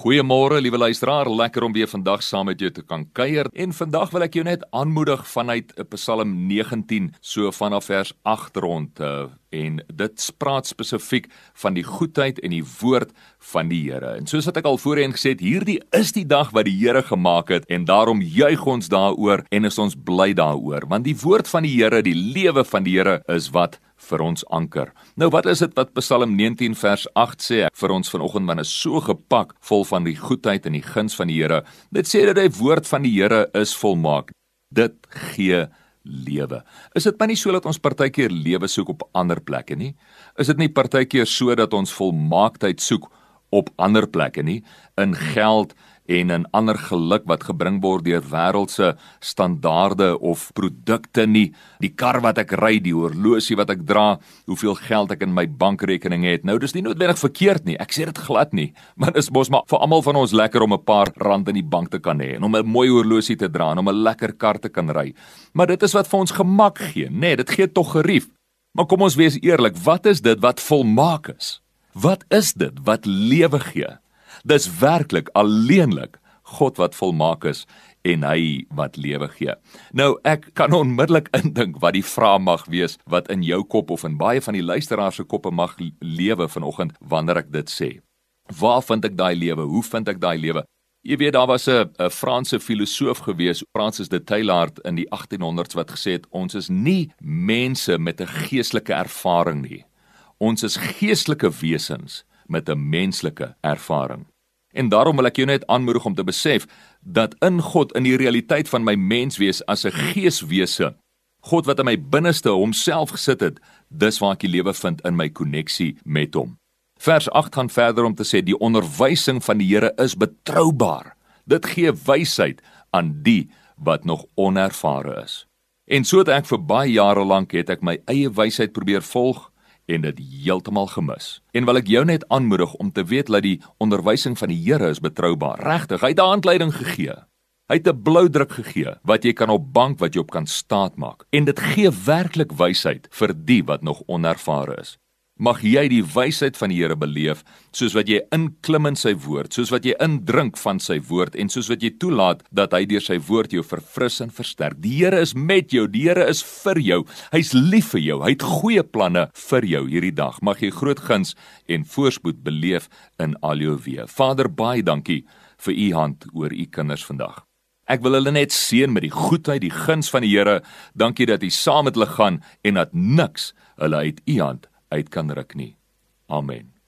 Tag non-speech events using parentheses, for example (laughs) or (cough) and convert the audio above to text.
Goeiemôre, liewe luisteraar. Lekker om weer vandag saam met jou te kan kuier. En vandag wil ek jou net aanmoedig vanuit Psalm 19, so vanaf vers 8 rond. Uh, en dit praat spesifiek van die goedheid en die woord van die Here. En soos wat ek al voorheen gesê het, hierdie is die dag wat die Here gemaak het en daarom juig ons daaroor en is ons bly daaroor, want die woord van die Here, die lewe van die Here is wat vir ons anker. Nou wat is dit wat Psalm 19 vers 8 sê vir ons vanoggend want is so gepak vol van die goedheid en die guns van die Here. Dit sê dat die woord van die Here is volmaak. Dit gee lewe. Is dit maar nie so dat ons partykeer lewe soek op ander plekke nie? Is dit nie partykeer so dat ons volmaaktheid soek op ander plekke nie in geld en 'n ander geluk wat gebring word deur wêreldse standaarde of produkte nie. Die kar wat ek ry die horlosie wat ek dra hoeveel geld ek in my bankrekening het. Nou dis nie noodwendig verkeerd nie. Ek sê dit glad nie (laughs) maar dis mos maar vir almal van ons lekker om 'n paar rand in die bank te kan hê en om 'n mooi horlosie te dra en om 'n lekker kar te kan ry. Maar dit is wat vir ons gemak gee nê? Nee, dit gee tog gerief. Maar kom ons wees eerlik wat is dit wat volmaak is? Wat is dit wat lewe gee Dis werklik alleenlik God wat volmaak is en hy wat lewe gee. Nou ek kan onmiddellik (laughs) indink wat die vraag mag wees wat in jou kop of in baie van die luisteraars se koppe mag lewe vanoggend wanneer ek dit sê. Waar vind ek daai lewe? Hoe vind ek daai lewe? Jy weet daar was 'n Franse filosoof gewees, Francis de Teilhard in die 1800s wat gesê het ons is nie mense met 'n geestelike ervaring nie. Ons is geestelike wesens met 'n menslike ervaring. En daarom wil ek jou net aanmoedig om te besef dat in God in die realiteit van my menswees as 'n geeswese, God wat in my binneste homself gesit het, dis waar ek die lewe vind in my koneksie met hom. Vers 8 gaan verder om te sê die onderwysing van die Here is betroubaar. Dit gee wysheid aan die wat nog onervare is. En so het ek vir baie jare lank het ek my eie wysheid probeer volg en dit heeltemal gemis. En wil ek jou net aanmoedig om te weet dat die onderwysing van die Here is betroubaar. Regtig, hy het 'n handleiding gegee. Hy het 'n blou druk gegee wat jy kan op bank wat jy op kan staatmaak. En dit gee werklik wysheid vir die wat nog onervare is mag jy die wysheid van die Here beleef soos wat jy inklim in sy woord soos wat jy indrink van sy woord en soos wat jy toelaat dat hy deur sy woord jou verfris en versterk. Die Here is met jou die Here is vir jou. Hy's lief vir jou. Hy het goeie planne vir jou hierdie dag. Mag jy groot guns en voorspoed beleef in al jou weë. Vader baie dankie vir u hand oor u kinders vandag. Ek wil hulle net seën met die goedheid, die guns van die Here. Dankie dat U saam met hulle gaan en dat niks hulle uit U hand uit kan ruk nie. Amen.